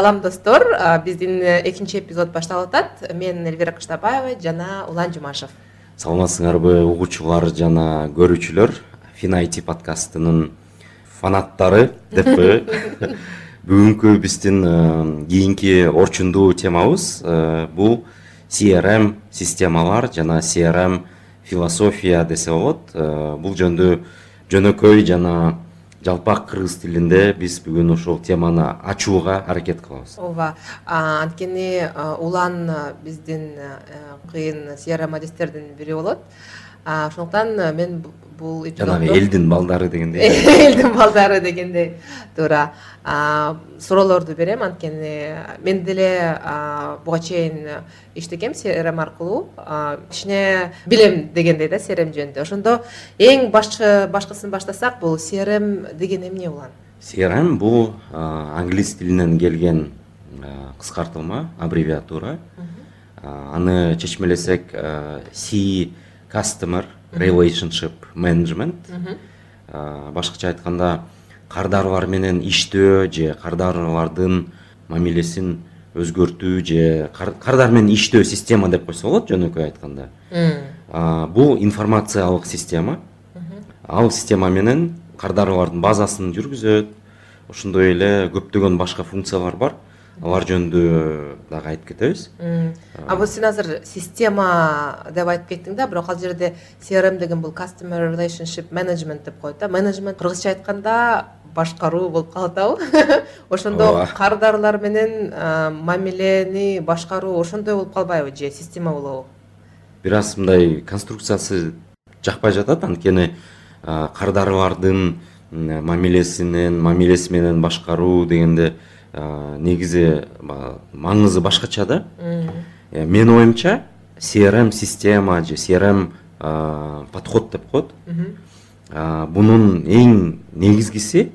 салам достор. Биздин экинчи эпизод башталып атат. Мен элвира кыштабаева жана улан жумашев. Саламатсыңарбы угуучулар жана көрүүчүлөр? Фин айти подкастынын фанаттары деппи бүгүнкү биздин э, кийинки орчундуу темабыз э, бул crm системалар жана crm философия десе болот. Э, бул жөнүндө жөнөкөй жана жалпак кыргыз тилинде биз бүгүн ушул теманы ачууга аракет кылабыз. Ооба. Анткени улан биздин кыйын crm адистердин бири болот. Ошондуктан мен бул жанагы элдин балдары дегендей элдин балдары дегендей туура суроолорду берем. Анткени мен деле буга чейин иштегем crm аркылуу кичине билем дегендей да crm жөнүндө ошондо эң башкы башкысын баштасак бул crm деген эмне улан? Crm бул англис тилинен келген кыскартылма аббревиатура. Аны чечмелесек c customer relationship management. Башкача айтканда кардарлар менен иштөө же кардарлардын мамилесин өзгөртүү же кардар менен иштөө система деп койсо болот жөнөкөй айтканда. Бул информациялык система. Ал система менен кардарлардын базасын жүргүзөт. Ошондой эле көптөгөн башка функциялар бар алар жөнүндө дагы айтып кетебиз. А вот сен азыр система деп айтып кеттиң да бирок ал жерде crm деген бул customer relationship management деп коет да. Менеджмент кыргызча айтканда башкаруу болуп калып атабы ошондо кардарлар менен мамилени башкаруу ошондой болуп калбайбы же система болобу бир аз мындай конструкциясы жакпай жатат. Анткени кардарлардын мамилесинен мамилеси менен башкаруу дегенде негизи маңызы башкача да. Э, менин оюмча crm система же crm подход деп коет бунун эң негизгиси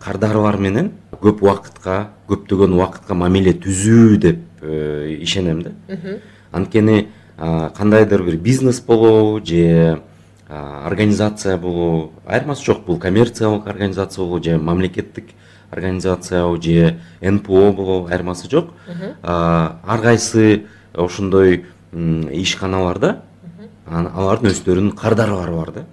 кардарлар менен көп убакытка көптөгөн убакытка мамиле түзүү деп э, ишенем да. Анткени кандайдыр бир бизнес болобу же организация болобу айырмасы жок бул коммерциялык организация болобу же мамлекеттик организация же нпо болобу айырмасы жок ар кайсы ошондой ишканаларда алардын өздөрүнүн кардарлары бар да.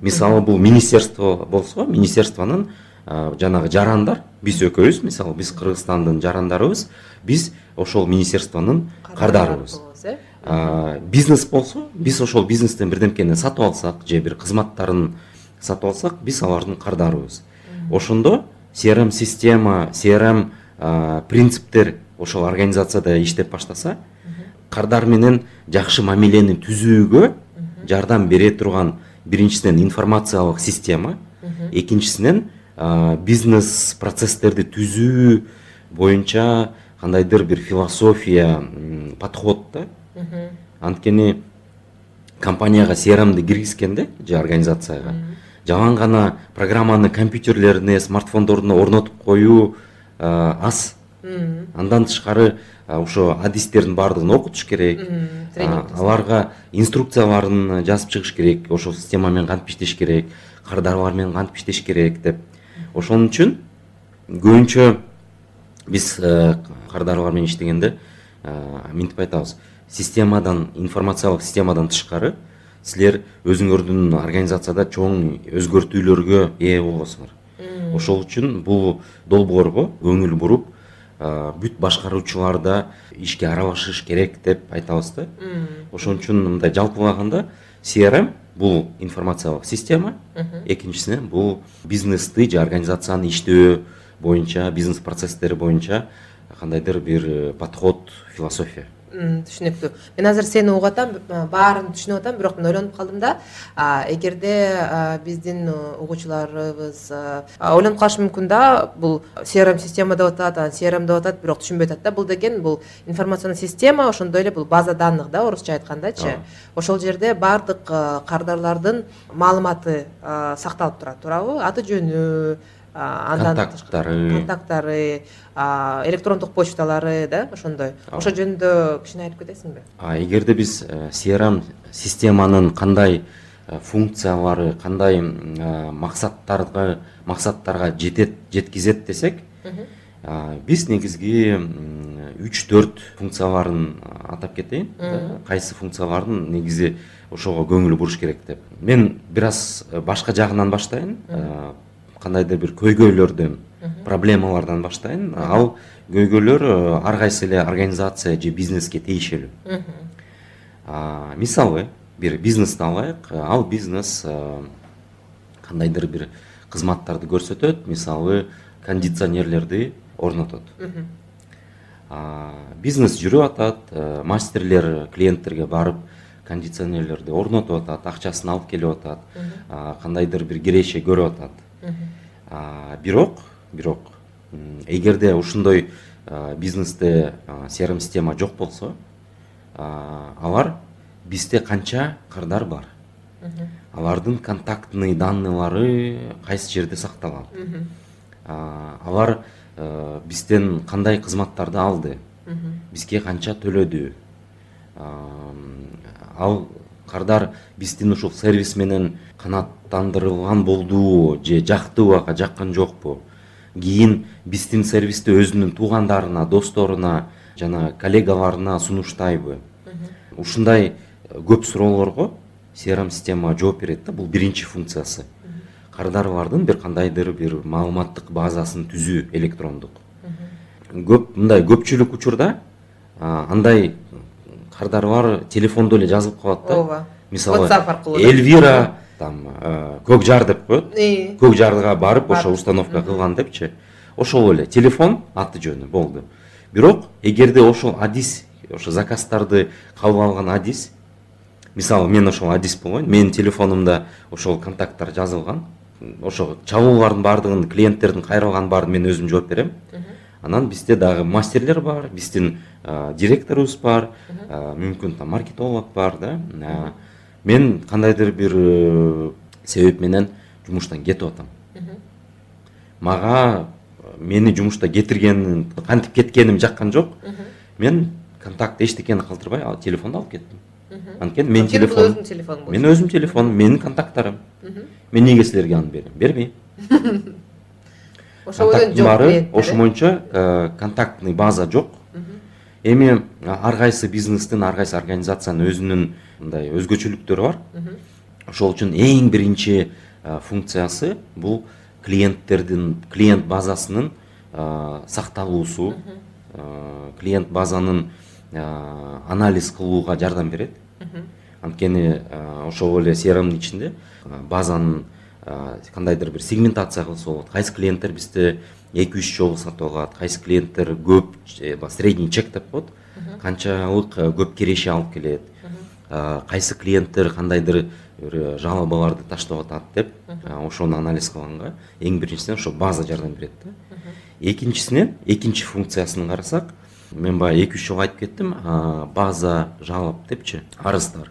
Мисалы бул министерство болсо министерствонун жанагы жарандар. Биз экөөбүз мисалы биз кыргызстандын жарандарыбыз. Биз ошол министерствонун кардарыбыз э? Бизнес болсо биз ошол бизнестен бирдемкени сатып алсак же бир кызматтарын сатып алсак биз алардын кардарыбыз ошондо crm система crm принциптер ошол организацияда иштеп баштаса кардар менен жакшы мамилени түзүүгө жардам бере турган биринчисинен информациялык система экинчисинен бизнес процесстерди түзүү боюнча кандайдыр бир философия подход да. Анткени компанияга crmди киргизгенде же организацияга жалаң гана программаны компьютерлерине смартфондоруна орнотуп коюу аз. Андан тышкары ошо адистердин баардыгын окутуш керек. Аларга инструкцияларын жазып чыгыш керек ошол система менен кантип иштеш керек кардарлар менен кантип иштеш керек деп. Ошон үчүн көбүнчө биз кардарлар менен иштегенде мынтип айтабыз системадан информациялык системадан тышкары силер өзүңөрдүн организацияда чоң өзгөртүүлөргө ээ болосуңар ошол үчүн бул долбоорго көңүл буруп бүт башкаруучулар да ишке аралашыш керек деп айтабыз да. Ошон үчүн мындай жалпылаганда crm бул информациялык система. Экинчисинен бул бизнести же организацияны иштөө боюнча бизнес процесстери боюнча кандайдыр бир подход философия түшүнүктүү мен азыр сени угуп атам баарын түшүнүп атам бирок мен ойлонуп калдым да эгерде биздин угуучуларыбыз ойлонуп калышы мүмкүн да бул crm система деп атат анан crm деп атат бирок түшүнбөй атат да бул деген бул информационный система ошондой эле бул база данных да орусча айткандачы ошол жерде баардык кардарлардын маалыматы сакталып турат туурабы. Аты жөнү андан контакттары. контакттары электрондук почталары да ошондой. Ошол жөнүндө кичине айтып кетесиңби? Эгерде биз crm э, системанын кандай э, функциялары кандай максаттарга максаттарга жетет жеткизет десек биз негизги үч төрт функцияларын атап кетейин кайсы функцияларын негизи ошого көңүл буруш керек деп. Мен бир аз башка жагынан баштайын. Кандайдыр бир көйгөйлөрдөн проблемалардан баштайын. Ал көйгөйлөр ар кайсы эле организация же бизнеске тиешелүү. Мисалы бир бизнести алайык. Ал бизнес кандайдыр бир кызматтарды көрсөтөт мисалы кондиционерлерди орнотот. Бизнес жүрүп атат мастерлер клиенттерге барып кондиционерлерди орнотуп атат акчасын алып келип атат. Кандайдыр бир киреше көрүп атат. Бирок бирок эгерде ушундай бизнесте crm система жок болсо алар бизде канча кардар бар. Алардын контактный данныйлары кайсы жерде сакталат? Алар бизден кандай кызматтарды алды? Бизге канча төлөдү? Ал кардар биздин ушул сервис менен канааттандырылган болдубу же жактыбы жаккан жокпу кийин биздин сервисти өзүнүн туугандарына досторуна жана коллегаларына сунуштайбы. Ушундай көп суроолорго crm система жооп берет да бул биринчи функциясы. Кардарлардын бир кандайдыр бир маалыматтык базасын түзүү электрондук. Көп мындай көпчүлүк учурда андай кардарлар телефондо эле жазылып калат да. Ооба. Мисалы whatsapp аркылуу эльвира там көк жар деп коет көк жарга барып ошо установка кылган депчи. Ошол эле телефон аты жөнү болду. Бирок эгерде ошол адис ошо заказдарды кабыл алган адис мисалы мен ошол адис болоюн менин телефонумда ошол контакттар жазылган ошо чалуулардын баардыгын клиенттердин кайрылганын баарын мен өзүм жооп берем. Анан бизде дагы мастерлер бар биздин директорубуз бар мүмкүн там маркетолог бар да. Мен кандайдыр бир э, себеп менен жумуштан кетип атам мага мени жумушта кетирген кантип кеткеним жаккан жок мен контакт эчтекени калтырбай ал телефонду алып кеттим анткени менин бул телефонум өзүңдүн болчу менин өзүмдүн телефонум менин контакттарым мен эмнеге силерге аны берем бербейм ошол ошо э? боюнча э, контактный база жок эми ар кайсы бизнестин ар кайсы организациянын өзүнүн мындай өзгөчөлүктөрү бар. Ошол үчүн эң биринчи функциясы бул клиенттердин клиент базасынын сакталуусу. Клиент базанын анализ кылууга жардам берет. Анткени ошол эле crmдин ичинде базанын кандайдыр бир сегментация кылса болот. Кайсы клиенттер бизде эки үч жолу сатып алат кайсы клиенттер көп баягы средний чек деп коет канчалык көп киреше алып келет кайсы клиенттер кандайдыр бир жалобаларды таштап атат деп ошону анализ кылганга эң биринчисинен ошо база жардам берет да. Экинчисинен экинчи функциясын карасак мен баягы эки үч жолу айтып кеттим база жалоб депчи арыздар.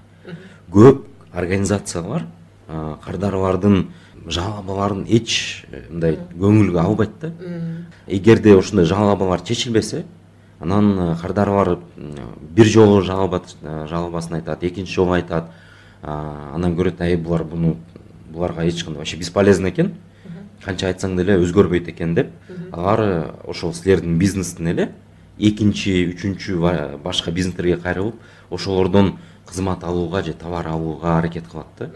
Көп организациялар кардарлардын жалобаларын эч э, мындай көңүлгө албайт да эгерде ушундай жалобалар чечилбесе анан кардарлар бир жолу жалобасын айтат экинчи жолу айтат. Анан көрөт ай булар буну буларга эч кандай вообще бесполезно экен. Канча айтсаң деле өзгөрбөйт экен деп алар э, ошол силердин бизнестин эле экинчи үчүнчү башка бизнестерге кайрылып ошолордон кызмат алууга же товар алууга аракет кылат да.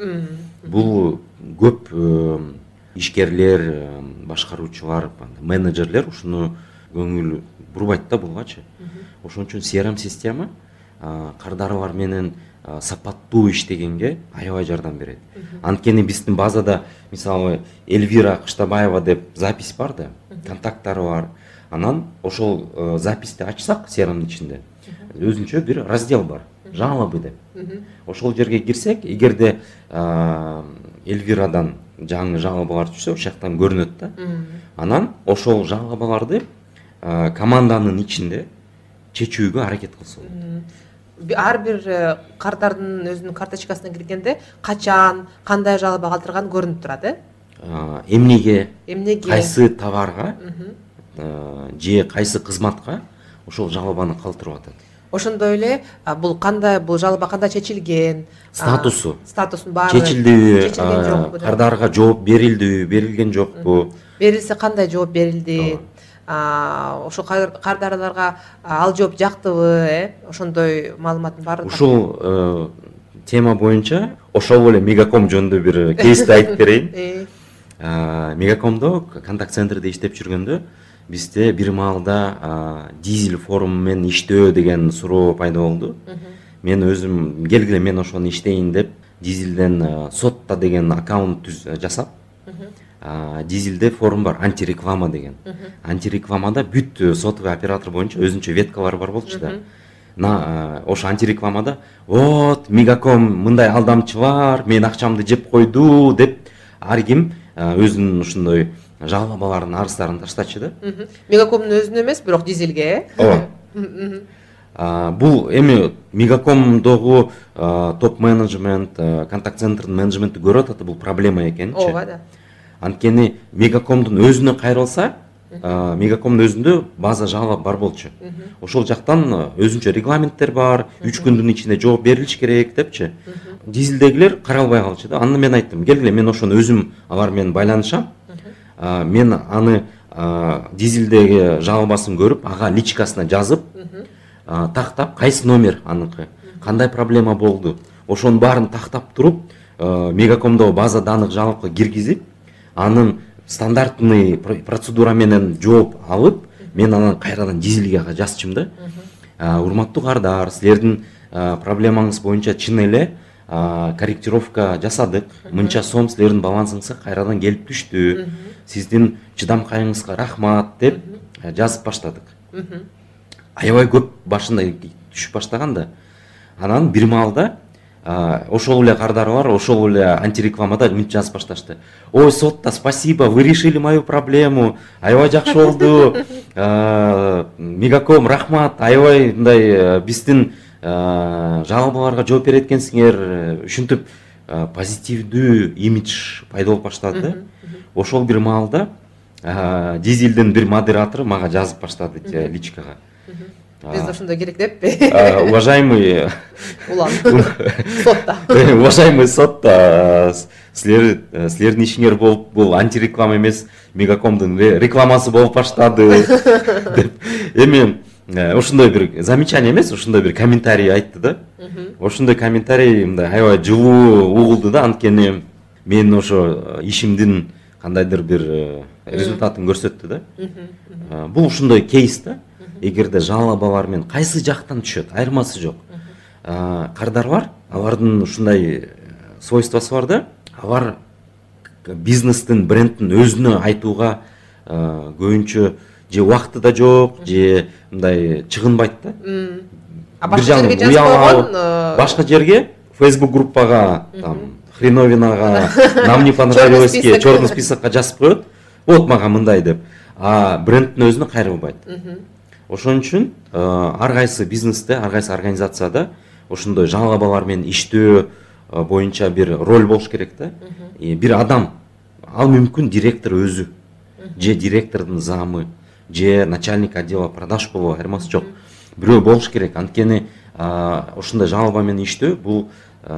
Бул көп э, ишкерлер э, башкаруучулар менеджерлер ушуну көңүл бурбайт да бугачы ошон үчүн crm система кардарлар менен сапаттуу иштегенге аябай жардам берет. Анткени биздин базада мисалы эльвира кыштабаева деп запись бар да контакттары бар. Анан ошол э, записьти ачсак crmдин ичинде өзүнчө бир раздел бар. Жалобы деп. Ошол жерге кирсек эгерде эльвирадан жаңы жалобалар түшсө ошол жактан көрүнөт да. Анан ошол жалобаларды команданын ичинде чечүүгө аракет кылса болот ар бир э, кардардын өзүнүн карточкасына киргенде качан кандай жалоба калтырганы көрүнүп турат э эмнеге эмнеге кайсы товарга же кайсы кызматка ошол жалобаны калтырып атат ошондой эле бул кандай бул жалоба кандай чечилген? Статусу. статусун баары чечилдиби чечилген жокпу кардарга жооп берилдиби берилген жокпу. Берилсе кандай жооп берилди? Ошо кардарыларга ал жооп жактыбы э? Ошондой маалыматтын баарын ушул э, тема боюнча ошол эле мегаком жөнүндө бир кейсти айтып берейин. Э. мегакомдо контакт центрде иштеп жүргөндө бизде бир маалда дизель форуму менен иштөө деген суроо пайда болду. Мен өзүм келгиле мен ошону иштейин деп дизелден сотта деген аккаунт жасап дизелде форум бар антиреклама деген. Антирекламада бүт э, сотовый оператор боюнча өзүнчө веткалары бар болчу да. Ошо антирекламада вот мегаком мындай алдамчы бар менин акчамды жеп койду деп ар ким өзүнүн ушундай жалобаларын арыздарын таштачу да. Мегакомдун өзүнө эмес бирок дизелге э ооба бул эми мегакомдогу топ менеджмент контакт центрдин менеджменти көрүп атат бул проблема экенинчи ооба да. Анткени мегакомдун өзүнө кайрылса мегакомдун өзүндө база жалоб бар болчу. Ошол жактан өзүнчө регламенттер бар үч күндүн ичинде жооп берилиш керек депчи. Дизелдегилер каралбай калчу да. Анда мен айттым. Келгиле мен ошону өзүм алар менен байланышам. Мен аны дизелдеги жалобасын көрүп ага личкасына жазып тактап кайсы номер аныкы кандай проблема болду ошонун баарын тактап туруп мегакомдогу база данных жалобко киргизип анын стандартный процедура менен жооп алып мен анан кайрадан дизелге жазчумун да урматтуу кардар силердин проблемаңыз боюнча чын эле корректировка жасадык. Мынча сом силердин балансыңызга кайрадан келип түштү. Сиздин чыдамкайыңызга рахмат деп жазып баштадык. Аябай көп башында түшүп баштаган да. Анан бир маалда ошол эле кардарлар ошол эле антирекламада мынтип жазып башташты. Ой сотто спасибо вы решили мою проблему. Аябай жакшы болду. Мегаком рахмат. Аябай мындай э, биздин э, жалобаларга жооп берет экенсиңер ушинтип э, позитивдүү имидж пайда болуп баштады да ошол бир маалда дизелдин бир модератору мага жазып баштады личкага. Биз ошондой керек деппи уважаемый улан. Сотто уважаемый сотто силер э, силердин ишиңер болуп бул антиреклама эмес мегакомдун рекламасы болуп баштады. Деп. Эми ушундай э, бир замечание эмес ушундай бир комментарий айтты да. Ошондой комментарий мындай аябай жылуу угулду да. Анткени менин ошо э, ишимдин кандайдыр бир результатын көрсөттү да. Бул ушундай кейс да. Эгерде жалобалар менен кайсы жактан түшөт айырмасы жок. Кардар бар алардын ушундай э, свойствосу бар да. Алар бизнестин брендтин өзүнө айтууга көбүнчө же убакыты да жок же мындай чыгынбайт да. Жазып койгон э, башка жерге фейсбук группага там хреновинага нам не понравилось черный списокко жазып коет вот мага мындай деп. А брендтин өзүнө кайрылбайт ошон үчүн ар кайсы бизнесте ар кайсы организацияда ошондой жалобалар менен иштөө боюнча бир роль болуш керек да. Бир адам ал мүмкүн директор өзү же директордун замы. Же начальник отдела продаж болобу айырмасы жок. Бирөө болуш керек. Анткени ушундай жалоба менен иштөө бул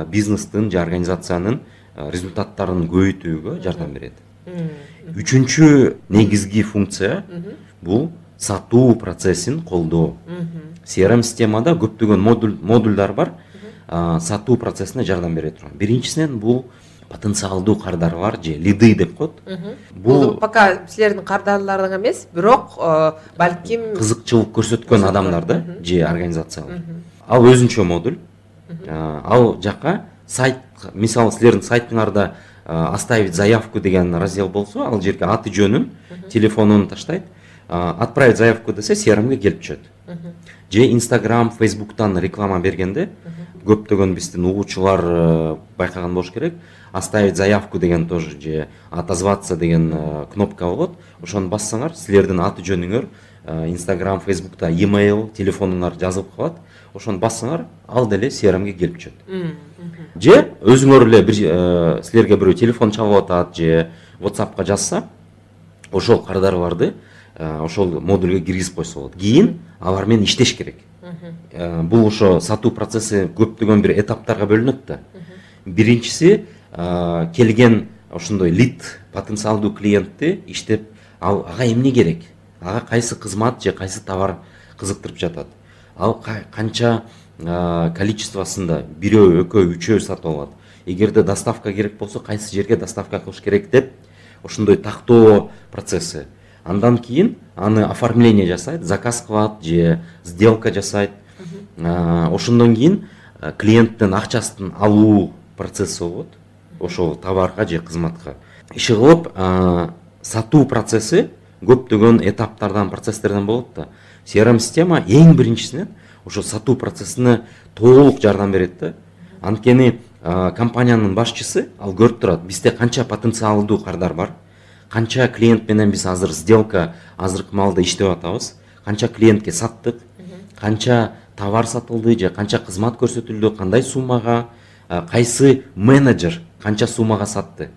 бизнестин же организациянын результаттарын көбөйтүүгө жардам берет. Үчүнчү негизги функция бул сатуу процессин колдоо. Crm системада көптөгөн модульдар бар. Сатуу процессине жардам бере турган. Биринчисинен бул потенциалдуу кардарлар же лиды деп коет бул пока силердин кардарларың эмес бирок балким кызыкчылык көрсөткөн адамдар да же организациялар ал өзүнчө модуль. Ал жака сайт мисалы силердин сайтыңарда оставить заявку деген раздел болсо ал жерге аты жөнүн телефонун таштайт отправить заявку десе crmге келип түшөт же инстаграм фейсбуктан реклама бергенде көптөгөн биздин угуучулар э, байкаган болуш керек. Оставить заявку деген тоже же отозваться деген э, кнопка болот. Ошону бассаңар силердин аты жөнүңөр э, инстаграм фейсбукта емейл телефонуңар жазылып калат. Ошону бассаңар ал деле crmге келип түшөт. Же өзүңөр эле бир силерге бирөө телефон чалып атат же whatsappка жазса ошол кардарларды Э, ошол модульгө киргизип койсо болот. Кийин алар менен иштеш керек. э, бул ошо сатуу процесси көптөгөн бир этаптарга бөлүнөт да. Биринчиси э, келген ошондой лид потенциалдуу клиентти иштеп ал ага эмне керек? Ага кайсы кызмат же кайсы товар кызыктырып жатат? Ал канча количествосунда бирөө экөө үчөө сатып алат? Эгерде доставка керек болсо кайсы жерге доставка кылыш керек деп ошондой тактоо процесси андан кийин аны оформление жасайт заказ кылат же сделка жасайт ошондон кийин клиенттин акчасын алуу процесси болот ошол товарга же кызматка иши кылып сатуу процесси көптөгөн этаптардан процесстерден болот да. Crm система эң биринчисинен ошо сатуу процессине толук жардам берет да. Анткени компаниянын башчысы ал көрүп турат бизде канча потенциалдуу кардар бар. Канча клиент менен биз азыр сделка азыркы маалда иштеп атабыз. Канча клиентке саттык канча товар сатылды же канча кызмат көрсөтүлдү кандай суммага кайсы менеджер канча суммага сатты?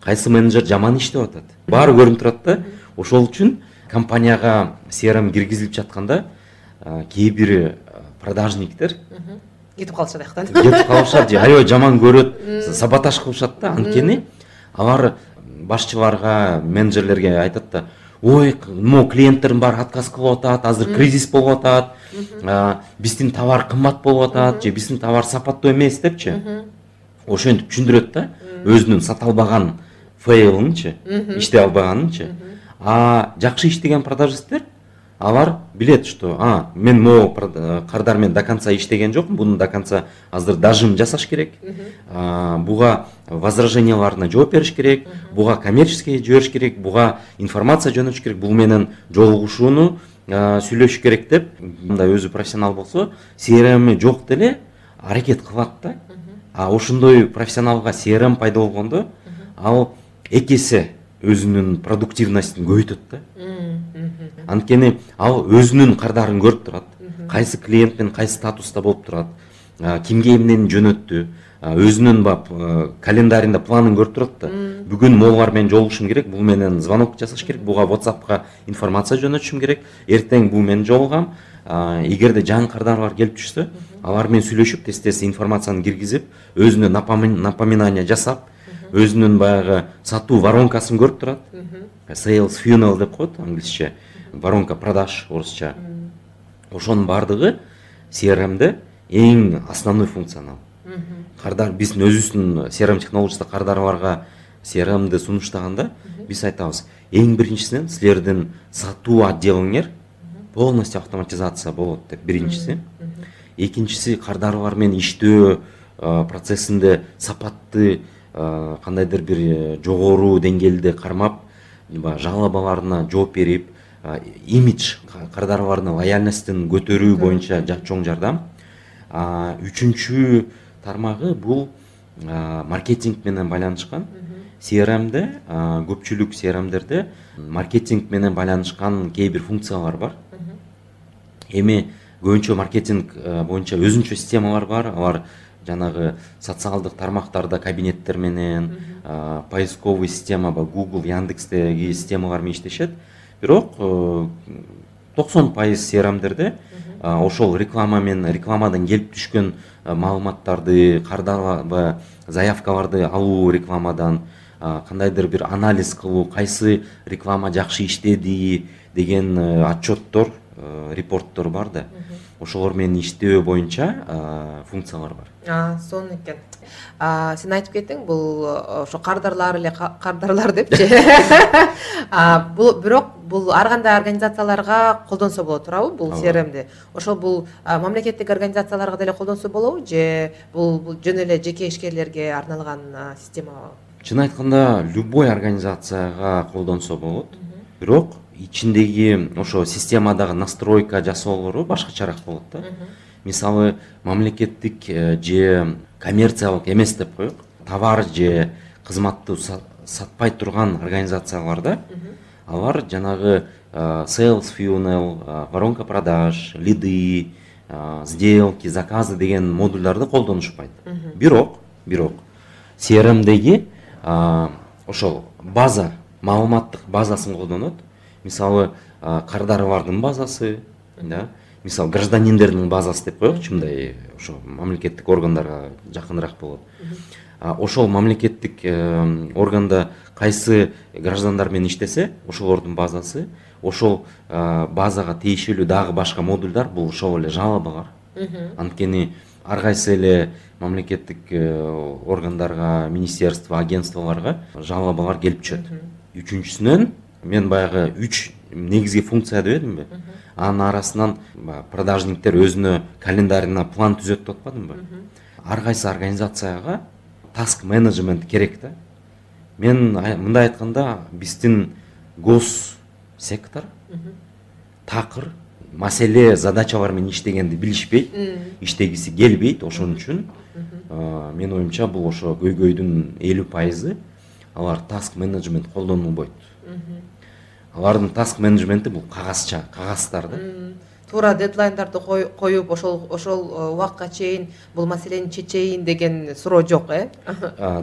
Кайсы менеджер жаман иштеп атат? Баары көрүнүп турат да. Ошол үчүн компанияга crm киргизилип жатканда кээ бир продажниктер кетип калышат аяктан. Кетип калышат же аябай жаман көрөт саботаж кылышат да анткени алар башчыларга менеджерлерге айтат да ой могу клиенттердин баары отказ кылып атат азыр кризис болуп атат биздин товар кымбат болуп атат же биздин товар сапаттуу эмес депчи? Ошентип түшүндүрөт да өзүнүн сата албаган фейлынчы иштей албаганынчы. А жакшы иштеген продажисттер алар билет что а мен могу кардар менен до конца иштеген жокмун буну до конца азыр дажим жасаш керек. Буга возраженияларына жооп бериш керек буга коммерческий жибериш керек буга информация жөнөтүш керек бул менен жолугушууну сүйлөшүш керек деп. Мындай өзү профессионал болсо crm жок деле аракет кылат да. А ошондой профессионалга crm пайда болгондо. Ал эки эсе өзүнүн продуктивностун көбөйтөт да. Анткени ал өзүнүн кардарын көрүп турат кайсы клиент менен кайсы статуста болуп турат кимге эмнени жөнөттү өзүнүн баягы календарында планын көрүп турат да. Бүгүн могулар менен жолугушушум керек бул менен звонок жасаш керек буга whatsappка информация жөнөтүшүм керек. Эртең бул менен жолугам эгерде жаңы кардарлар келип түшсө алар менен сүйлөшүп тез тез информацияны киргизип өзүнө напоминание жасап өзүнүн баягы сатуу воронкасын көрүп турат sales funnel деп коет англисче воронка продаж орусча ошонун баардыгы crmде эң основной функционал. Кардар биздин өзүбүздүн crm технологиясында кардарларга crmди сунуштаганда биз айтабыз эң биринчисинен силердин сатуу отделиңер полностью автоматизация болот деп биринчиси экинчиси кардарлар менен иштөө процессинде сапатты кандайдыр бир э, жогору деңгээлде кармап баягы жалобаларына жооп берип имидж кардарлардын лояльностун көтөрүү боюнча чоң жардам. Үчүнчү тармагы бул маркетинг менен байланышкан. Crmде көпчүлүк crmдерде маркетинг менен байланышкан кээ бир функциялар бар. Эми көбүнчө маркетинг боюнча өзүнчө системалар бар. Алар жанагы социалдык тармактарда кабинеттер менен поисковый система баягы google яндекстеги системалар менен иштешет бирок э, токсон пайыз crmдерде ошол реклама менен рекламадан келип түшкөн маалыматтарды кардабаягы заявкаларды алуу рекламадан кандайдыр бир анализ кылуу кайсы реклама жакшы иштеди деген э, отчеттор э, репорттор бар да. Ошолор менен иштөө боюнча функциялар бар. Сонун экен. Сен айтып кеттиң бул ошо кардарлар эле кардарлар депчи бирок бул ар кандай организацияларга колдонсо болот туурабы бул crmди ошол бул мамлекеттик организацияларга деле колдонсо болобу же бул жөн эле жеке ишкерлерге арналган системабы чын айтканда любой организацияга колдонсо болот. Бирок ичиндеги ошо системадагы настройка жасоолору башкачараак болот да. Мисалы мамлекеттик э, же коммерциялык эмес деп коелу товар же кызматты сатпай турган организацияларда алар жанагы э, sales funnel э, воронка продаж лиды сделки заказы деген модульдарды колдонушпайт бирок бирок crmдеги ошол база маалыматтык базасын колдонот мисалы кардарлардын базасы да? Мисалы гражданиндердин базасы деп коелучу мындай ошо мамлекеттик органдарга жакыныраак болот ошол мамлекеттик э, органда кайсы граждандар менен иштесе ошолордун базасы ошол базага тиешелүү дагы башка модульдар бул ошол эле жалобалар анткени ар кайсы эле мамлекеттик э, органдарга министерство агентстволорго жалобалар келип түшөт. Үчүнчүсүнөн мен баягы үч негизги функция дебедимби анын арасынан баягы продажниктер өзүнө календарына план түзөт деп атпадымбы ар кайсы организацияга таск менеджмент керек да. Мен мындай айтканда биздин гос сектор такыр маселе задачалар менен иштегенди билишпейт иштегиси келбейт ошон үчүн. Менин оюмча бул ошо көйгөйдүн элүү пайызы алар таск менеджмент колдонулбойт алардын таск менеджменти бул кагазча кагаздар да туура дедлайндарды коюп ошол ошол э, убакка чейин бул маселени чечейин деген суроо жок э?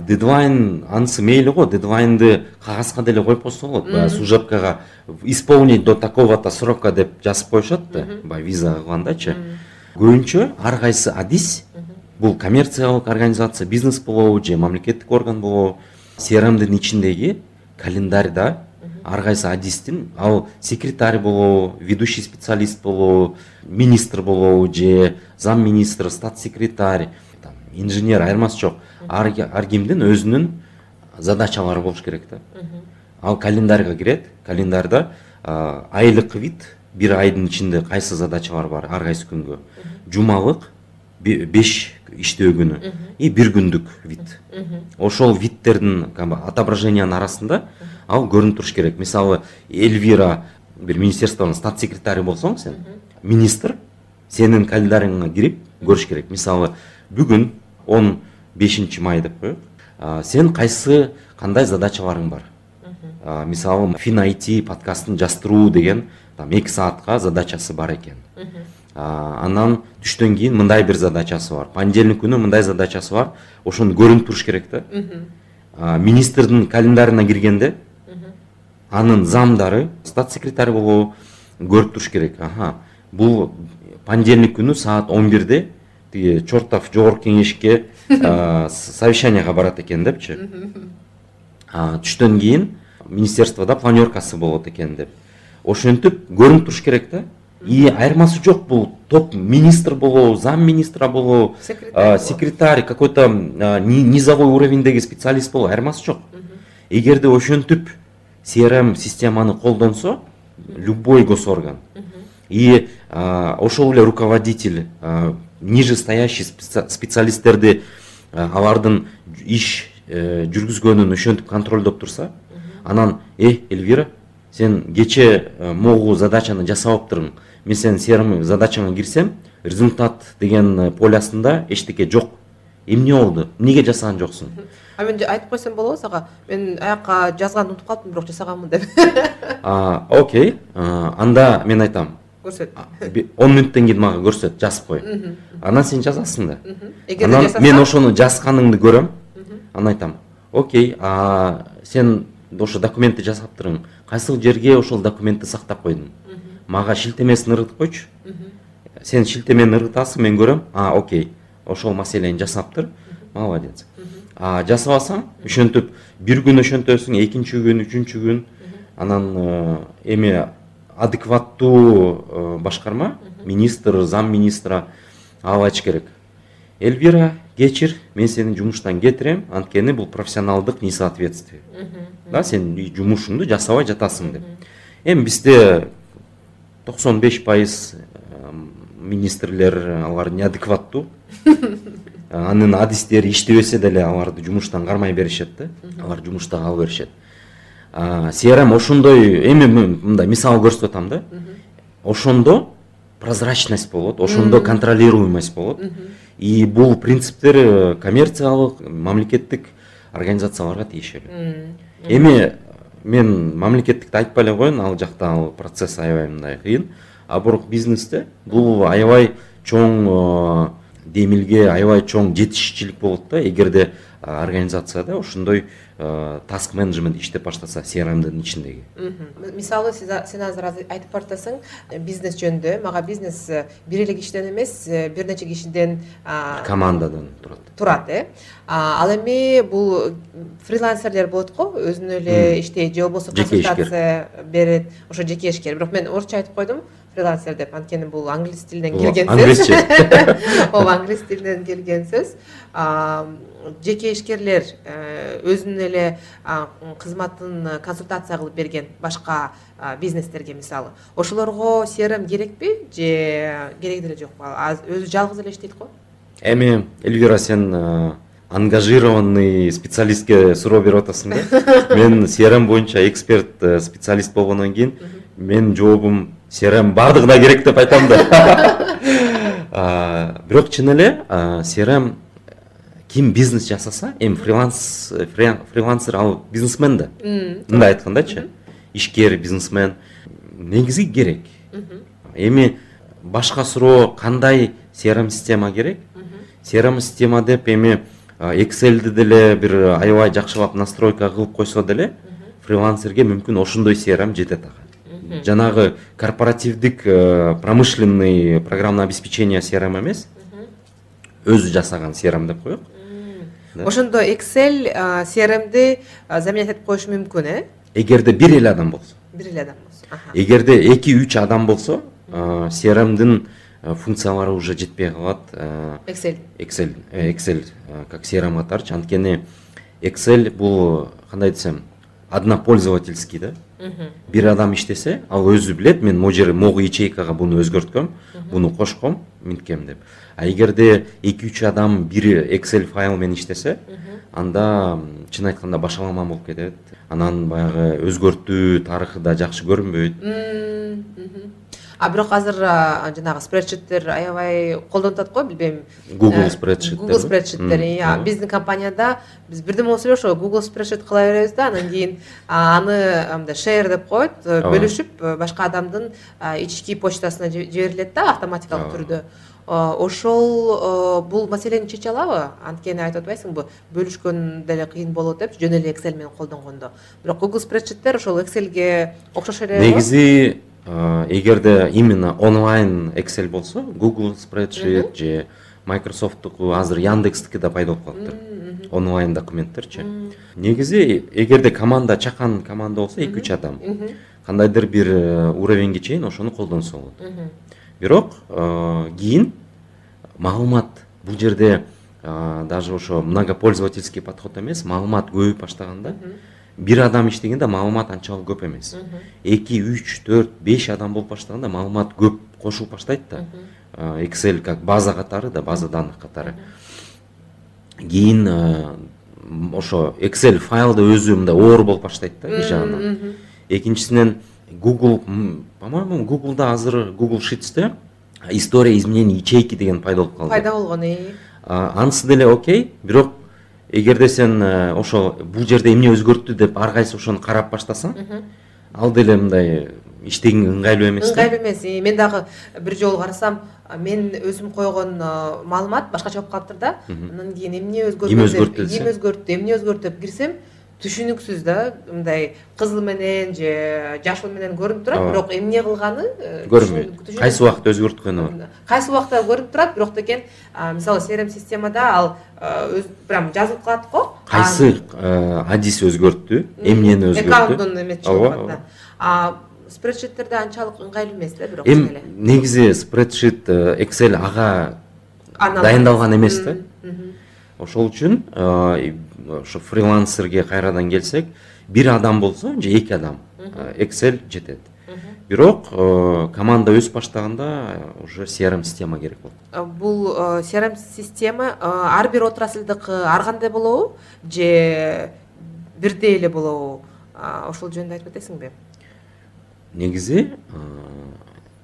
Дедлайн анысы мейли го дедлайнды кагазга деле коюп койсо болот. Баягы служебкага исполнить до такого то срока деп жазып коюшат да. Баягы виза кылгандачы көбүнчө ар кайсы адис бул коммерциялык организация бизнес болобу же мамлекеттик орган болобу crmдин ичиндеги календарьда ар кайсы адистин? Ал секретарь болобу ведущий специалист болобу министр болобу же зам министр стат секретарь инженер айырмасы жок ар кимдин өзүнүн задачалары болуш керек да. Ал календарьга кирет. Календарьда айлык вид бир айдын ичинде кайсы задачалар бар ар кайсы күнгө? Жумалык беш иштөө күнү. И бир күндүк вид. Ошол видтердин отображениянын арасында ал көрүнүп туруш керек. Мисалы эльвира бир министерствонун стат секретары болсоң сен министр сенин календарыңа кирип көрүш керек. Мисалы бүгүн он бешинчи май деп коелук сен кайсы кандай задачаларың бар? Мисалы фин айти подкастын жаздыруу деген там эки саатка задачасы бар экен анан түштөн кийин мындай бир задачасы бар. Понедельник күнү мындай задачасы бар. Ошону көрүнүп туруш керек да. Министрдин календарына киргенде анын замдары стат секретарь болобу көрүп туруш керек. Ага бул понедельник күнү саат он бирде тиги чортов жогорку кеңешке совещанияга барат экен депчи. Түштөн кийин министерстводо планеркасы болот экен деп. Ошентип көрүнүп туруш керек да. И айырмасы жок бул. Топ министр болобу зам министра болобу секретарь какой то низовой уровеньдеги специалист болобу айырмасы жок. Эгерде ошентип crm системаны колдонсо любой госорган. И ошол эле руководитель нижестоящий специалисттерди алардын иш э, жүргүзгөнүн ошентип контролдоп турса анан э эльвира сен кечээ э, могу задачаны жасабаптырың мен сенин crm задачаңа кирсем результат деген э, полясында эчтеке жок. Эмне болду эмнеге жасаган жоксуң? а мен айтып қойсам болады ғой саған. Мен аяққа жазғанды ұмытып қалыппын бірақ жасағанмын деп. Окей. Анда мен айтамын көрсет. Он минуттан кейін маған көрсет жазып қой. Анан сен жазасың да. Мен ошоны жазғаныңды көремін анан айтамын окей сен ошо документти жасап тұрың. Қайсыл жерге ошол документти сақтап қойдың? Маған шилтемесин ыргытып койчу сен шилтемени ыргытасың мен көрем. А окей. Ошол маселени жасап тұр. Молодец. Жасабасаң ошентип бир күн ошентесиң экинчи күн үчүнчү күн анан э, эми адекваттуу э, башкарма министр зам министра алып айтыш керек. Эльвира кечир мен сени жумуштан кетирем анткени бул профессионалдык несоответствие. Да сен жумушуңду жасабай жатасың деп. Эми бизде токсон беш пайыз э, министрлер алар неадекваттуу анын адистери иштебесе деле аларды жумуштан кармай беришет да. Алар жумушта кала беришет. Crm ошондой эми мындай мисал көрсөтүп атам да. Ошондо прозрачность болот ошондо контролируемость болот. И бул принциптер э, коммерциялык мамлекеттик организацияларга тиешелүү. Эми мен мамлекеттикти айтпай эле коеюн ал жакта ал процесс аябай мындай кыйын. А бирок бизнесте бул аябай чоң э, демилге аябай чоң жетишчилик болот да эгерде организацияда ошондой таск менеджмент иштеп баштаса crmдин ичиндеги. Мисалы сен азыр айтып баратасың бизнес жөнүндө мага бизнес бир эле кишиден эмес бир нече кишиден командадан турат. турат э. Ал эми бул фрилансерлер болот го өзүнө эле иштейт же болбосо консультация берет ошо жеке ишкер бирок мен орусча айтып койдум фрилансер деп. Анткени бул англис тилинен келген сөз. Англисче ооба англис тилинен келген сөз. Жеке ишкерлер э, өзүнүн эле кызматын консультация кылып берген башка бизнестерге мисалы. Ошолорго crm керекпи же кереги деле жокпу өзү жалгыз эле иштейт го? Эми эльвира сен ангажированный специалистке суроо берип атасың да? Мен crm боюнча эксперт э, специалист болгондон кийин менин жообум crm баардыгына керек деп айтам да. Бирок чын эле crm ким бизнес жасаса эми фриланс фрилансер ал бизнесмен да. Мындай айткандачы ишкер бизнесмен. Негизи керек. Эми башка суроо кандай crm система керек? Crm система деп эми excelди деле бир аябай жакшылап настройка кылып койсо деле фрилансерге мүмкүн ошондой crm жетет ага. Жанагы корпоративдик э, промышленный программное обеспечение crm эмес. Өзү жасаган crm деп ошондо excel crmди заменять этип коюшу мүмкүн э? Эгерде бир эле адам болсо. Бир эле адам болсо эгерде эки үч адам болсо crmдин функциялары уже жетпей калат excel. Excel excel как crm катарчы анткени excel бул кандай десем однопользовательский да? Бир адам иштесе ал өзү билет мен могу жер могу ячейкага буну өзгөрткөм буну кошком минткем деп. А эгерде эки үч адам бир excel файл менен иштесе анда чын айтканда башаламан болуп кетет. Анан баягы өзгөртүү тарыхы да жакшы көрүнбөйт. А бирок азыр жанагы спредшиттер аябай колдонуп атат го билбейм google э, спредшит google спредшиттер биздин компанияда биз бирдеме болсо эле ошо google спредшит кыла беребиз да анан кийин аны мындай шер деп коет бөлүшүп башка адамдын ички почтасына жиберилет да автоматикалык түрдө ошол бул маселени чече алабы? Анткени айтып атпайсыңбы бөлүшкөн деле кыйын болот деп жөн эле excel менен колдонгондо. Бирок google спредшиттер ошол excelге окшош эле негизи эгерде именно онлайн excel болсо google спредшит же майкрософттуку азыр яндекстики да пайда болуп калыптыр. Онлайн документтерчи негизи эгерде команда чакан команда болсо эки үч адам. Кандайдыр бир э, уровеньге чейин ошону колдонсо болот бирок кийин маалымат бул жерде даже ошо многопользовательский подход эмес маалымат көбөйүп баштаганда бир адам иштегенде маалымат анчалык көп эмес. Эки үч төрт беш адам болуп баштаганда маалымат көп кошулуп баштайт да. Excel как база катары да база данных катары. Кийин ошо excel файлды өзү мындай оор болуп баштайт да бир жагынан. экинчисинен google по моему гуглда азыр google шитсте история изменений ячейки деген пайда болуп калды. Пайда болгон анысы деле окей бирок эгерде сен э, ошо бул жерде эмне өзгөрттү деп ар кайсы ошону карап баштасаң ал деле мындай иштегенге ыңгайлуу эмес да. Ыңгайлуу эмес. Мен дагы бир жолу карасам мен өзүм койгон маалымат башкача болуп калыптыр да. Анан кийин эмне өзгөрттү эмне өзгөрттү эмне өзгөрттү эмне өзгөрттү деп кирсем түшүнүксүз да мындай кызыл менен же жашыл менен көрүнүп турат бирок эмне кылганы көрүнбөйт кайсы убакытта өзгөрткөнү кайсы убакта көрүнүп турат бирок декен мисалы crm системада ал э, прям жазылып калат го кайсы адис өзгөрттү эмнени өзгөрттү аккаунттун эмеси чыгып калат спредшиттерде анчалык ыңгайлуу эмес да бирок эми негизи спредшит excel ага дайындалган эмес да ошол үчүн ошо фрилансерге кайрадан келсек бир адам болсо же эки адам excel жетет. Бирок команда өсүп баштаганда уже crm система керек болот. Бул crm система ар бир отраслдыкы ар кандай болобу? Же бирдей эле болобу? Ошол жөнүндө айтып кетесиңби негизи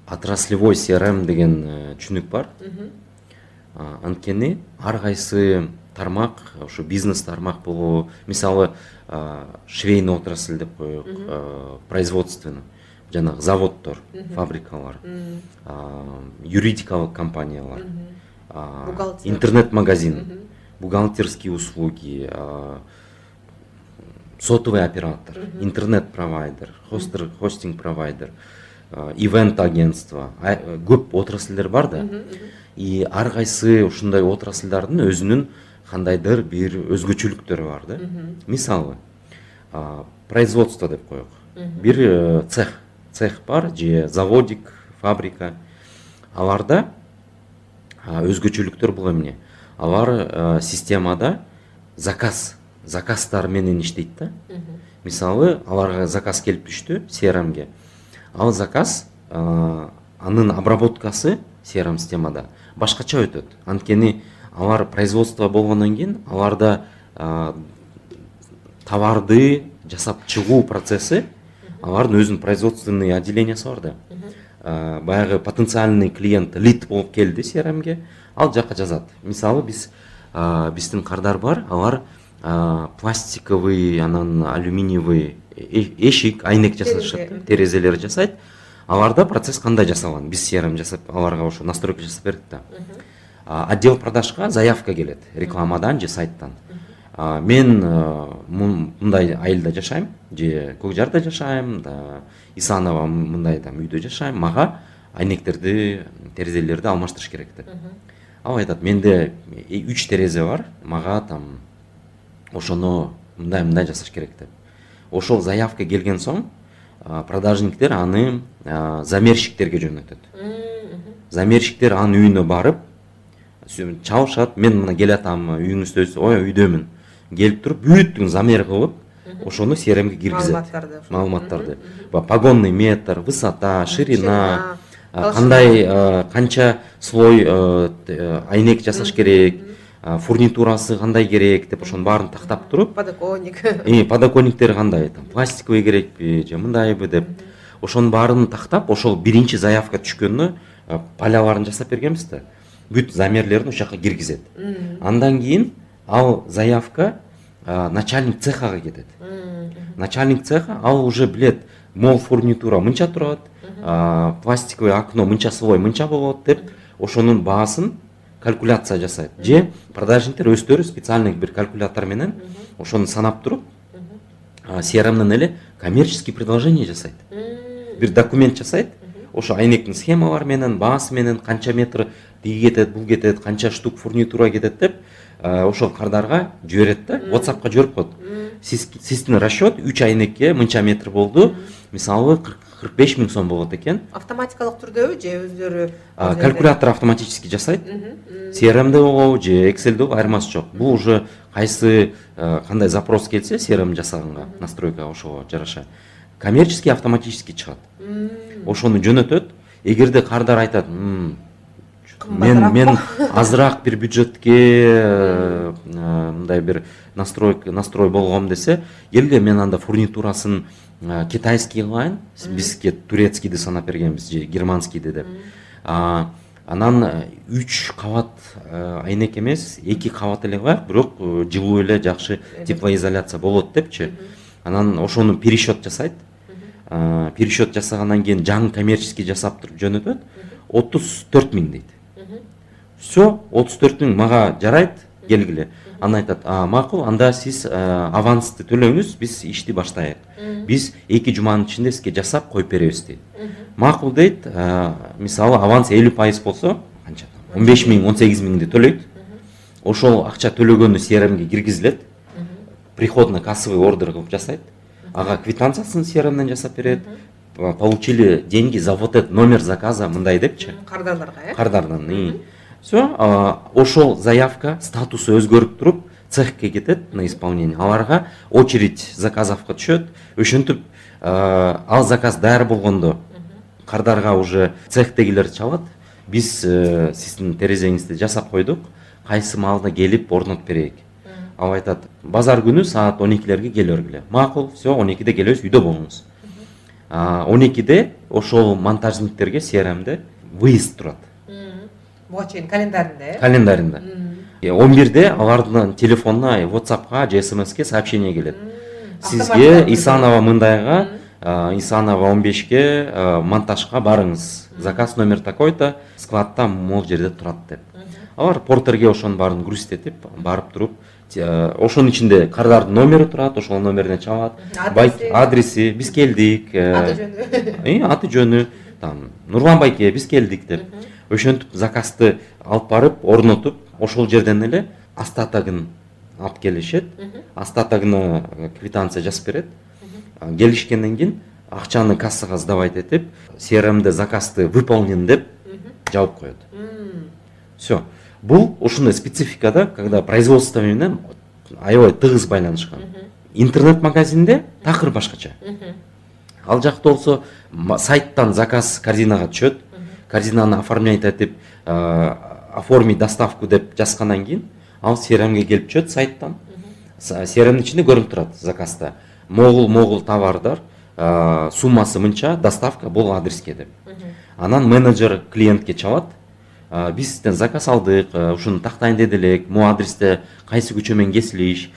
отраслевой crm деген түшүнүк бар. Анткени ар кайсы тармак ошо бизнес тармак болобу мисалы швейный отрасль деп коелук производственный жанагы заводдор фабрикалар юридикалык компаниялар интернет магазин бухгалтерские услуги сотовый оператор интернет провайдер хостинг провайдер ивент агентство көп отрасльдер бар да? И ар кайсы ушундай отрасльдардын өзүнүн кандайдыр бир өзгөчөлүктөрү бар да мисалы производство деп коелу бир э, цех. Цех бар же заводик фабрика. Аларда өзгөчөлүктөр бул эмне? Алар э, системада заказ заказдар менен иштейт да. Мисалы аларга заказ келип түштү crmге ал заказ анын обработкасы crm системада. Башкача өтөт. Анткени алар производство болгондон кийин аларда товарды жасап чыгуу процесси алардын өзүнүн производственный отделениясы бар да. Баягы потенциальный клиент лид болуп келди crmге ал жака жазат. Мисалы биз биздин кардар бар алар пластиковый анан алюминиевый эшик айнек жасашат терезелер жасайт. Аларда процесс кандай жасалган? Биз crm жасап аларга ошо настройка жасап бердик да отдел продажга заявка келет рекламадан же сайттан. Мен мындай айылда жашайм же көк жарда жашайм исанова мындай там үйдө жашайм. Мага айнектерди терезелерди алмаштырыш керек деп. Ал айтат менде үч терезе бар мага там ошону мындай мындай жасаш керек деп. Ошол заявка келген соң продажниктер аны замерщиктерге жөнөтөт. Замерщиктер анын үйүнө барып чалышат мен мына келатам үйүңүздө ой үйдөмүн келип туруп бүттүн замер кылып ошону crmге киргизет маалыматтарды маалыматтарды погонный метр высота ширина кандай канча слой айнек жасаш керек фурнитурасы кандай керек деп ошонун баарын тактап туруп подоконник. подоконниктери кандай там пластиковый керекпи же мындайбы деп. Ошонун баарын тактап ошол биринчи заявка түшкөндө поляларын жасап бергенбиз да. Бүт замерлерин ошол жака киргизет андан кийин ал заявка начальник цехага кетет начальник цеха ал уже билет могул фурнитура мынча турат пластиковый окно мынча слой мынча болот деп ошонун баасын калькуляция жасайт же продажниктер өздөрү специальный бир калькулятор менен ошону санап туруп crmден эле коммерческий предложение жасайт бир документ жасайт ошо айнектин схемалары менен баасы менен канча метр тиги кетет бул кетет канча штук фурнитура кетет деп ошол кардарга жиберет да whatsappка жиберип коет. Сиздин расчет үч айнекке мынча метр болду. Мисалы кырк беш миң сом болот экен. Автоматикалык түрдөбү же өздөрү калькулятор автоматически жасайт. Crmде болобу же excelде болобу айырмасы жок. Бул уже кайсы кандай запрос келсе crm жасаганга настройка ошого жараша. Коммерческий автоматический чыгат. Ошону жөнөтөт. Эгерде кардар айтат мен мен азыраак бир бюджетке мындай бир настройка настрой болгом десе келгиле мен анда фурнитурасын китайский кылайын. Бизге турецкийди санап бергенбиз же германскийди деп. Анан үч кабат айнек эмес эки кабат эле кылайык бирок э, жылуу эле жакшы теплоизоляция болот депчи. Анан ошону пересчет жасайт. Пересчет жасагандан кийин жаңы коммерческий жасап туруп жөнөтөт. Отуз төрт миң дейт все отуз төрт миң мага жарайт келгиле. Анан айтат макул анда сиз авансты төлөңүз биз ишти баштайык. Биз эки жуманын ичинде сизге жасап коюп беребиз дейт. Макул дейт мисалы аванс элүү пайыз болсо канча он беш миң он сегиз миңди төлөйт. Ошол акча төлөгөнү crmге киргизилет. Приходный кассовый ордер кылып жасайт. Ага квитанциясын crmден жасап берет. Получили деньги за вот этот номер заказа мындай депчи кардарларга э? Кардардан все ошол заявка статусу өзгөрүп туруп цехке кетет на исполнение. Аларга очередь заказовго түшөт. Ошентип ал заказ даяр болгондо. Кардарга уже цехтегилер чалат. Биз э, сиздин терезеңизди жасап койдук. Кайсы маалда келип орнотуп берейик. Ал айтат базар күнү саат он экилерге келе бергиле макул все он экиде келебиз үйдө болуңуз. Он экиде ошол монтажниктерге crmде выезд турат буга чейин календарында э календарында он бирде алардын телефонуна whatsappка же смске сообщение келет сизге исанова мындайга исанова он бешке монтажга барыңыз заказ номер такой то складта могул жерде турат деп алар портерге ошонун баарын грузить барып туруп ошонун ичинде кардардын номери турат ошол номерине чабат адреси биз келдик аты жөнү аты жөнү там нурлан байке биз келдик деп ошентип заказды алып барып орнотуп ошол жерден эле остатогун алып келишет. Остатогуна квитанция жазып берет. Келишкенден кийин акчаны кассага сдавать этип crmде заказды выполнен деп жабып коет. Все бул ушундай специфика да когда производство менен аябай тыгыз байланышкан. Интернет магазинде такыр башкача ал жакта болсо сайттан заказ корзинага түшөт. Корзинаны оформлять этип оформить доставку деп жазгандан кийин ал crmге келип түшөт сайттан. Crmдин ичинде көрүнүп турат заказда могул могул товардар суммасы мынча доставка бул адреске деп. Анан менеджер клиентке чабат биз сизден заказ алдык ушуну тактайын деди элек могу адресте кайсы көчө менен кесилиш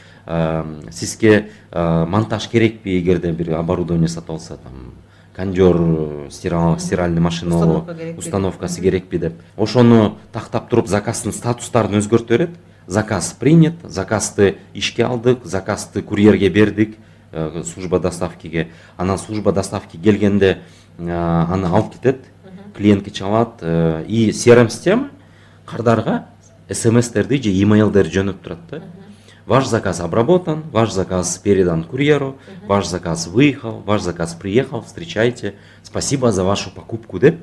сизге монтаж керекпи эгерде бир оборудование сатып алса там кондер стиральный машина установкасы керекпи деп ошону тактап туруп заказдын статустарын өзгөртүп берет заказ принят заказды ишке алдык заказды курьерге бердик э, служба доставкиге. Анан служба доставки келгенде э, аны алып кетет клиентке чабат э, и crm система кардарга смстерди же имейлдерди жөнөтүп турат да Ваш заказ обработан, ваш заказ передан курьеру, ваш заказ выехал, ваш заказ приехал, встречайте. Спасибо за вашу покупку деп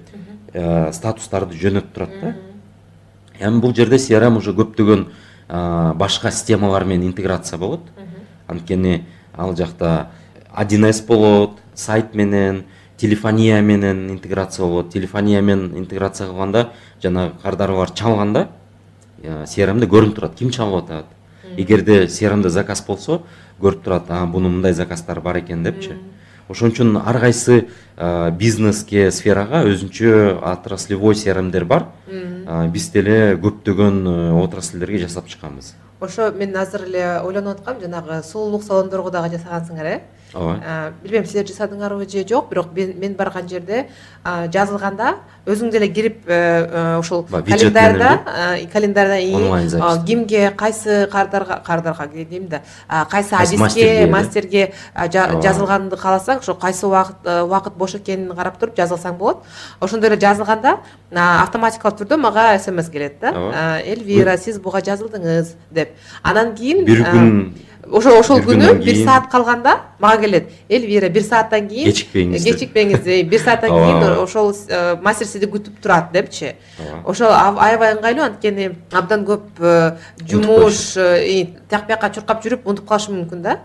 ә, статустарды жөнөтүп турат да? Эми бұл жерде crm уже көптеген э, ә, башқа системалармен интеграция болады. Анткени ал жақта 1с болады телефония менен интеграция болады. Телефониямен интеграция қылғанда жаңа қардарлар чалғанда э, ә, crm көрініп тұрады. Кім чалып эгерде crmде заказ болсо көрүп турат бунун мындай заказдар бар экен депчи ошон үчүн ар кайсы бизнеске сферага өзүнчө отраслевой crmдер бар. Биз деле көптөгөн отрасльдерге жасап чыкканбыз ошо мен азыр эле ойлонуп аткам жанагы сулуулук салондорго дагы жасагансыңар э? Ооба. Билбейм силер жасадыңарбы же жок бирок мен барган жерде жазылганда өзүң деле кирип э, э, календарда календарда онлайн запись кимге кайсы кардарга кардарга дейм да кайсы адиске мастерге жазылганды кааласаң ошо кайсы убакыт убакыт бош экенин карап туруп жазылсаң болот. Ошондой эле жазылганда автоматикалык түрдө мага смс келет да. Эльвира сиз буга жазылдыңыз деп. Анан кийин бир күн ошо ошол күнү бир саат калганда мага келет. Эльвира бир сааттан кийин кечикпеңиз кечикпеңиз бир сааттан кийин ошол э, мастер сизди күтүп турат депчи. Ошол аябай ыңгайлуу анткени абдан көп э, жумуш э, тияк бияка чуркап жүрүп унутуп калышы мүмкүн да.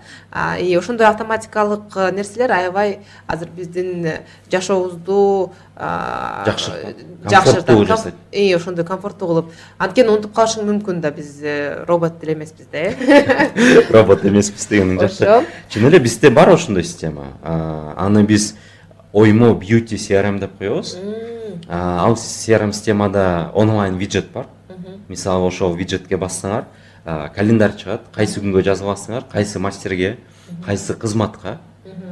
И ошондой автоматикалык нерселер аябай азыр биздин жашообузду жакшыртып жасайт ошондой комфорттуу кылып. Анткени унутуп калышың мүмкүн да биз робот деле эмеспиз да э. Робот эмеспиз дегениң жакшы. Ошо. Чын эле бизде бар ошондой система. Аны биз оймо бьюти crm деп коебуз. Ал crm системада онлайн виджет бар. Мисалы ошол виджетке бассаңар календарь чыгат кайсы күнгө жазыласыңар кайсы мастерге кайсы кызматка.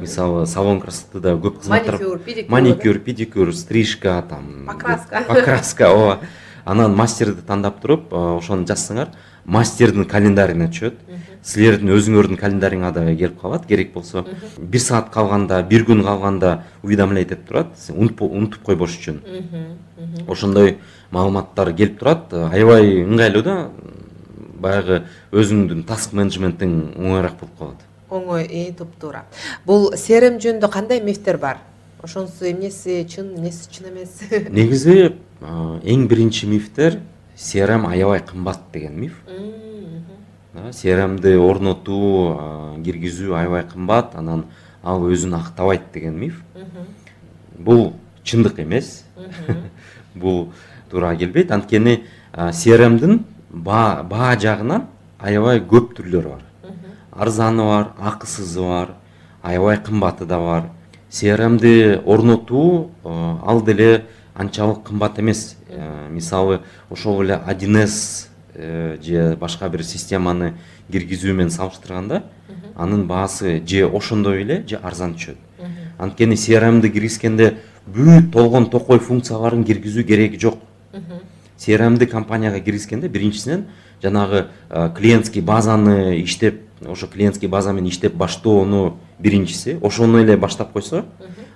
Мисалы салон красотыда көп кызматтар маникюр педикюр маникюр педикюр стрижка там покраска. покраска ооба анан мастерди тандап туруп ошону жазсаңар мастердин календарине түшөт силердин өзүңөрдүн календариңа дагы келип калат керек болсо. Бир саат калганда бир күн калганда уведомлять этип турат унутуп койбош үчүн. Ошондой маалыматтар келип турат. Аябай ыңгайлуу да баягы өзүңдүн таск менеджментиң оңоюраак болуп калат. Оңой туп туура. Бул crm жөнүндө кандай мифтер бар? Ошонусу эмнеси чын эмнеси чын эмес? Негизи эң биринчи мифтер crm аябай кымбат деген миф. Crmди орнотуу киргизүү аябай кымбат анан ал өзүн актабайт деген миф. Бул чындык эмес. Бул туура келбейт. Анткени crmдин баа жагынан аябай көп түрлөрү бар. Арзаны бар акысызы бар аябай кымбаты да бар. Crmди орнотуу ал деле анчалык кымбат эмес. Э, мисалы ошол эле один с э, же башка бир системаны киргизүү менен салыштырганда анын баасы же ошондой эле же арзан түшөт. Анткени crmди киргизгенде бүт толгон токой функцияларын киргизүү кереги жок. Crmди компанияга киргизгенде биринчисинен жанагы клиентский базаны иштеп ошо клиентский база менен иштеп баштоону биринчиси. Ошону эле баштап койсо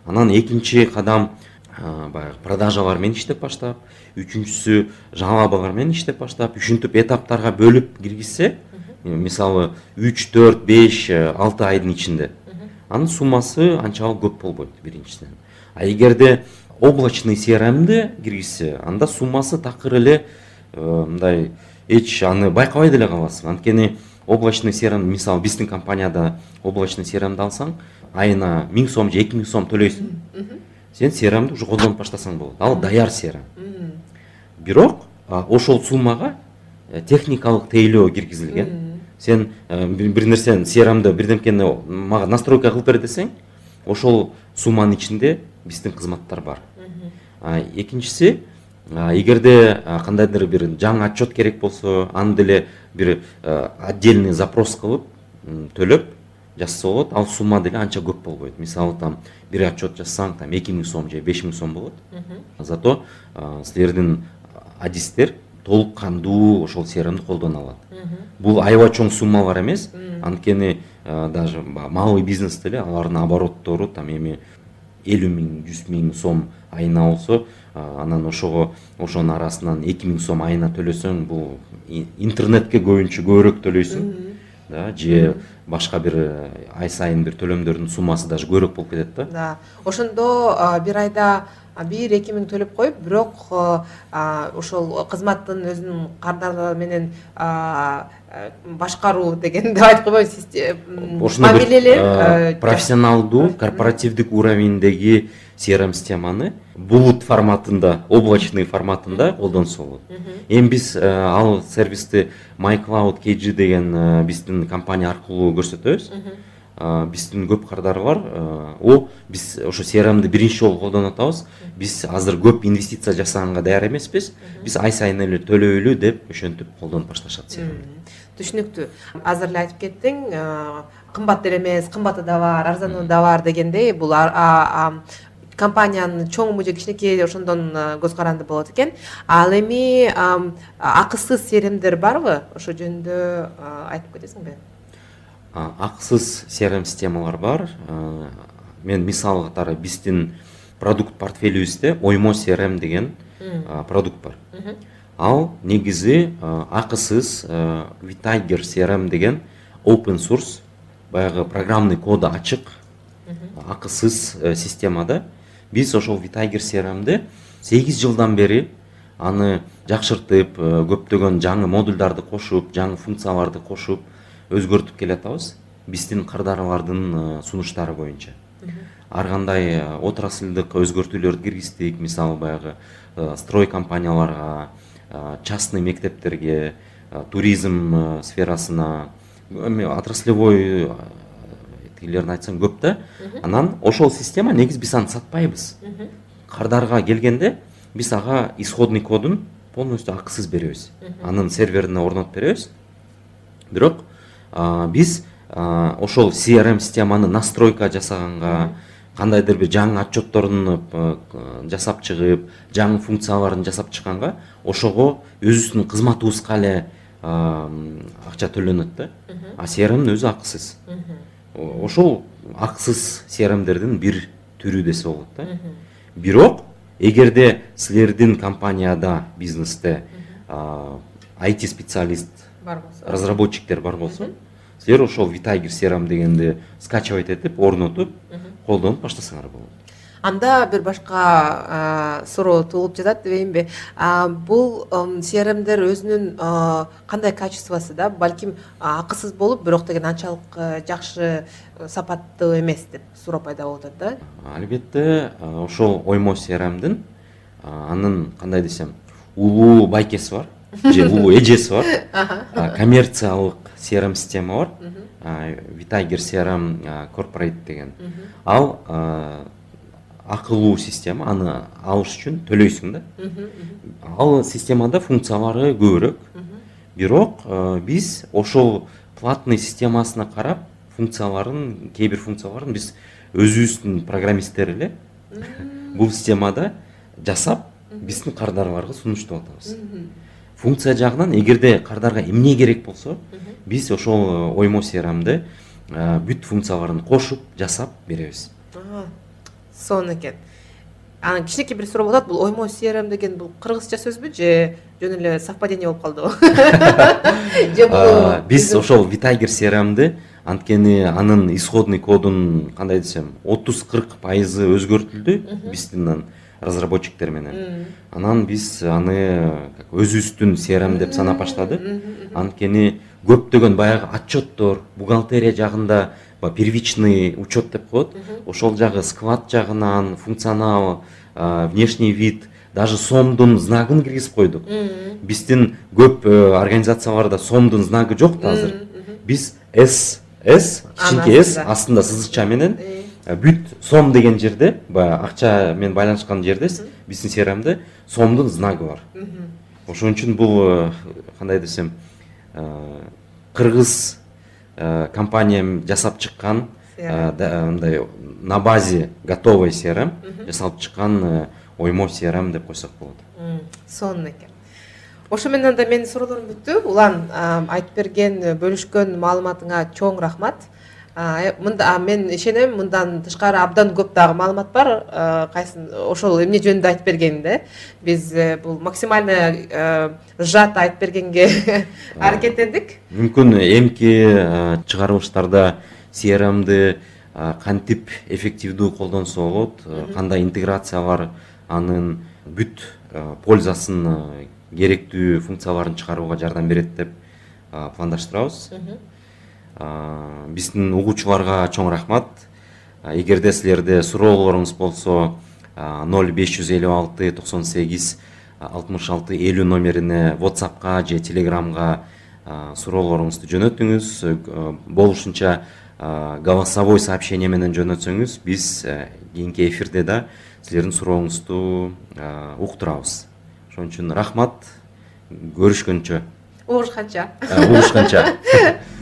анан экинчи кадам баягы продажалар менен иштеп баштап үчүнчүсү жалобалар менен иштеп баштап ушинтип этаптарга бөлүп киргизсе мисалы үч төрт беш алты айдын ичинде анын суммасы анчалык көп болбойт биринчисинен а эгерде облачный crmди киргизсе анда суммасы такыр эле мындай эч аны байкабай деле каласың. Анткени облачный crm мисалы биздин компанияда облачный crmди алсаң айына миң сом же эки миң сом төлөйсүң сен crmди уже колдонуп баштасаң болот. Ал даяр crm бирок ошол суммага э, техникалык тейлөө киргизилген. Сен э, бир нерсени crmди бирдемкени мага настройка кылып бер десең ошол сумманын ичинде биздин кызматтар бар. Экинчиси эгерде кандайдыр бир жаңы отчет керек болсо аны деле бир отдельный запрос кылып төлөп жазса болот. Ал сумма деле анча көп болбойт. Мисалы там бир отчет жазсаң там эки миң сом же беш миң сом болот. Зато силердин адистер толук кандуу ошол crmди колдоно алат. Бул аябай чоң суммалар эмес. Анткени даже малый бизнес деле алардын обороттору там эми элүү миң жүз миң сом айына болсо анан ошого ошонун арасынан эки миң сом айына төлөсөң бул интернетке көбүнчө көбүрөөк төлөйсүң да же башка бир ай сайын бир төлөмдөрдүн суммасы даже көбүрөөк болуп кетет да. Да. Ошондо бир айда бир эки миң төлөп коюп бирок ошол кызматтын өзүнүн кардары менен башкаруу дегенди айтып койбойбу ошондой мамилелер профессионалдуу корпоративдик уровеньдеги crm системаны булут форматында облачный форматында колдонсо болот эми биз ал сервисти mycloud kg деген биздин компания аркылуу көрсөтөбүз биздин көп кардары бар. О биз ошо crmди биринчи жолу колдонуп атабыз биз азыр көп инвестиция жасаганга даяр эмеспиз биз ай сайын эле төлөйлү деп ошентип колдонуп башташат түшүнүктүү азыр эле айтып кеттиң кымбат деле эмес кымбаты да бар арзануу да бар дегендей бул компаниянын чоңбу же кичинекей ошондон көз каранды болот экен. Ал эми акысыз crmдер барбы? Ошол жөнүндө айтып кетесиңби? Акысыз crm системалар бар. Мен мисал катары биздин продукт портфелибизде оймо crm деген продукт бар. Ал негизи акысыз vitiger crm деген open source баягы программный коду ачык акысыз э, системада. Биз ошол vitiger crmди сегиз жылдан бери аны жакшыртып э, көптөгөн жаңы модулдарды кошуп жаңы функцияларды кошуп өзгөртүп келатабыз. Биздин кардарлардын э, сунуштары боюнча. Ар кандай э, отрасльдык өзгөртүүлөрдү киргиздик мисалы баягы строй компанияларга частный мектептерге туризм сферасына эми отраслевой тигилерин айтсаң көп да анан ошол система негизи биз аны сатпайбыз. Кардарга келгенде биз ага исходный кодун полностью акысыз беребиз. Анын серверине орнотуп беребиз. Бирок биз ошол crm системаны настройка жасаганга кандайдыр бир жаңы отчетторун жасап чыгып жаңы функцияларын жасап чыкканга ошого өзүбүздүн кызматыбызга эле акча төлөнөт да. А crmдин өзү акысыз. Ошол акысыз crmдердин бир түрү десе болот да. Бирок эгерде силердин компанияда бизнесте айти специалист бар болсо. разработчиктер бар болсо силер ошол vitiger crm дегенди скачивать этип орнотуп колдонуп баштасаңар болот анда бир башка суроо туулуп жатат дебейинби бул crmдер өзүнүн кандай качествосу да балким акысыз болуп бирок деген анчалык жакшы э, сапаттуу эмес деп суроо пайда болуп атат да. Албетте ошол оймо crmдин анын кандай десем улуу байкеси бар же улуу эжеси бар. Коммерциялык crm система бар. Vitiger crm корпорейт деген. Ал акылуу система аны алыш үчүн төлөйсүң да. Ал системада функциялары көбүрөөк бирок биз ошол платный системасына карап функцияларын кээ бир функцияларын биз өзүбүздүн программисттер эле бул системада жасап биздин кардарыбарга сунуштап атабыз функция жагынан эгерде кардарга эмне керек болсо биз ошол оймо crmды бүт функцияларын кошуп жасап беребиз. Сонун экен анан кичинекей бир суроо болуп атат бул оймо crm деген бул кыргызча сөзбү же жөн эле совпадение болуп калдыбы же бул биз ошол витайгер crmды анткени анын исходный кодун кандай десем отуз кырк пайызы өзгөртүлдү биздин разработчиктер менен. Анан биз аны өзүбүздүн crm деп санап баштадык. анткени көптөгөн баягы отчеттор бухгалтерия жагында первичный учет деп коет ошол жагы сквад жагынан функционал внешний вид даже сомдун знагын киргизип койдук. Биздин көп э, организацияларда сомдун знагы жок да азыр. Биз с с кичинекей с астында сызыкча менен э, бүт сом деген жерде баягы акча менен байланышкан жерде биздин crmде сомдун знагы бар. Ошон үчүн бул э, кандай десем кыргыз компания жасап чыккан мындай на базе готовый crm жасалып чыккан оймо crm деп койсок болот. Сонун экен. Ошо менен анда менин суроолорум бүттү улан айтып берген бөлүшкөн маалыматыңа чоң рахмат. э, мында мен ишенем мындан тышкары абдан көп дагы маалымат бар. Кайсын ошол эмне жөнүндө айтып бергениң да. Биз э, бул максимально э, сжато айтып бергенге аракеттендик мүмкүн эмки чыгарылыштарда crmды кантип эффективдүү колдонсо болот? Кандай интеграциялар анын бүт пользасын керектүү функцияларын чыгарууга жардам берет деп пландаштырабыз биздин угуучуларга чоң рахмат. Эгерде силерде суроолоруңуз болсо ноль беш жүз элүү алты токсон сегиз алтымыш алты элүү номерине whatsappка же телеграмга суроолоруңузду жөнөтүңүз. Болушунча голосовой сообщение менен жөнөтсөңүз. Биз кийинки эфирде да силердин сурооңузду уктурабыз. Ошон үчүн рахмат. Көрүшкөнчө. Угушканча. Угушканча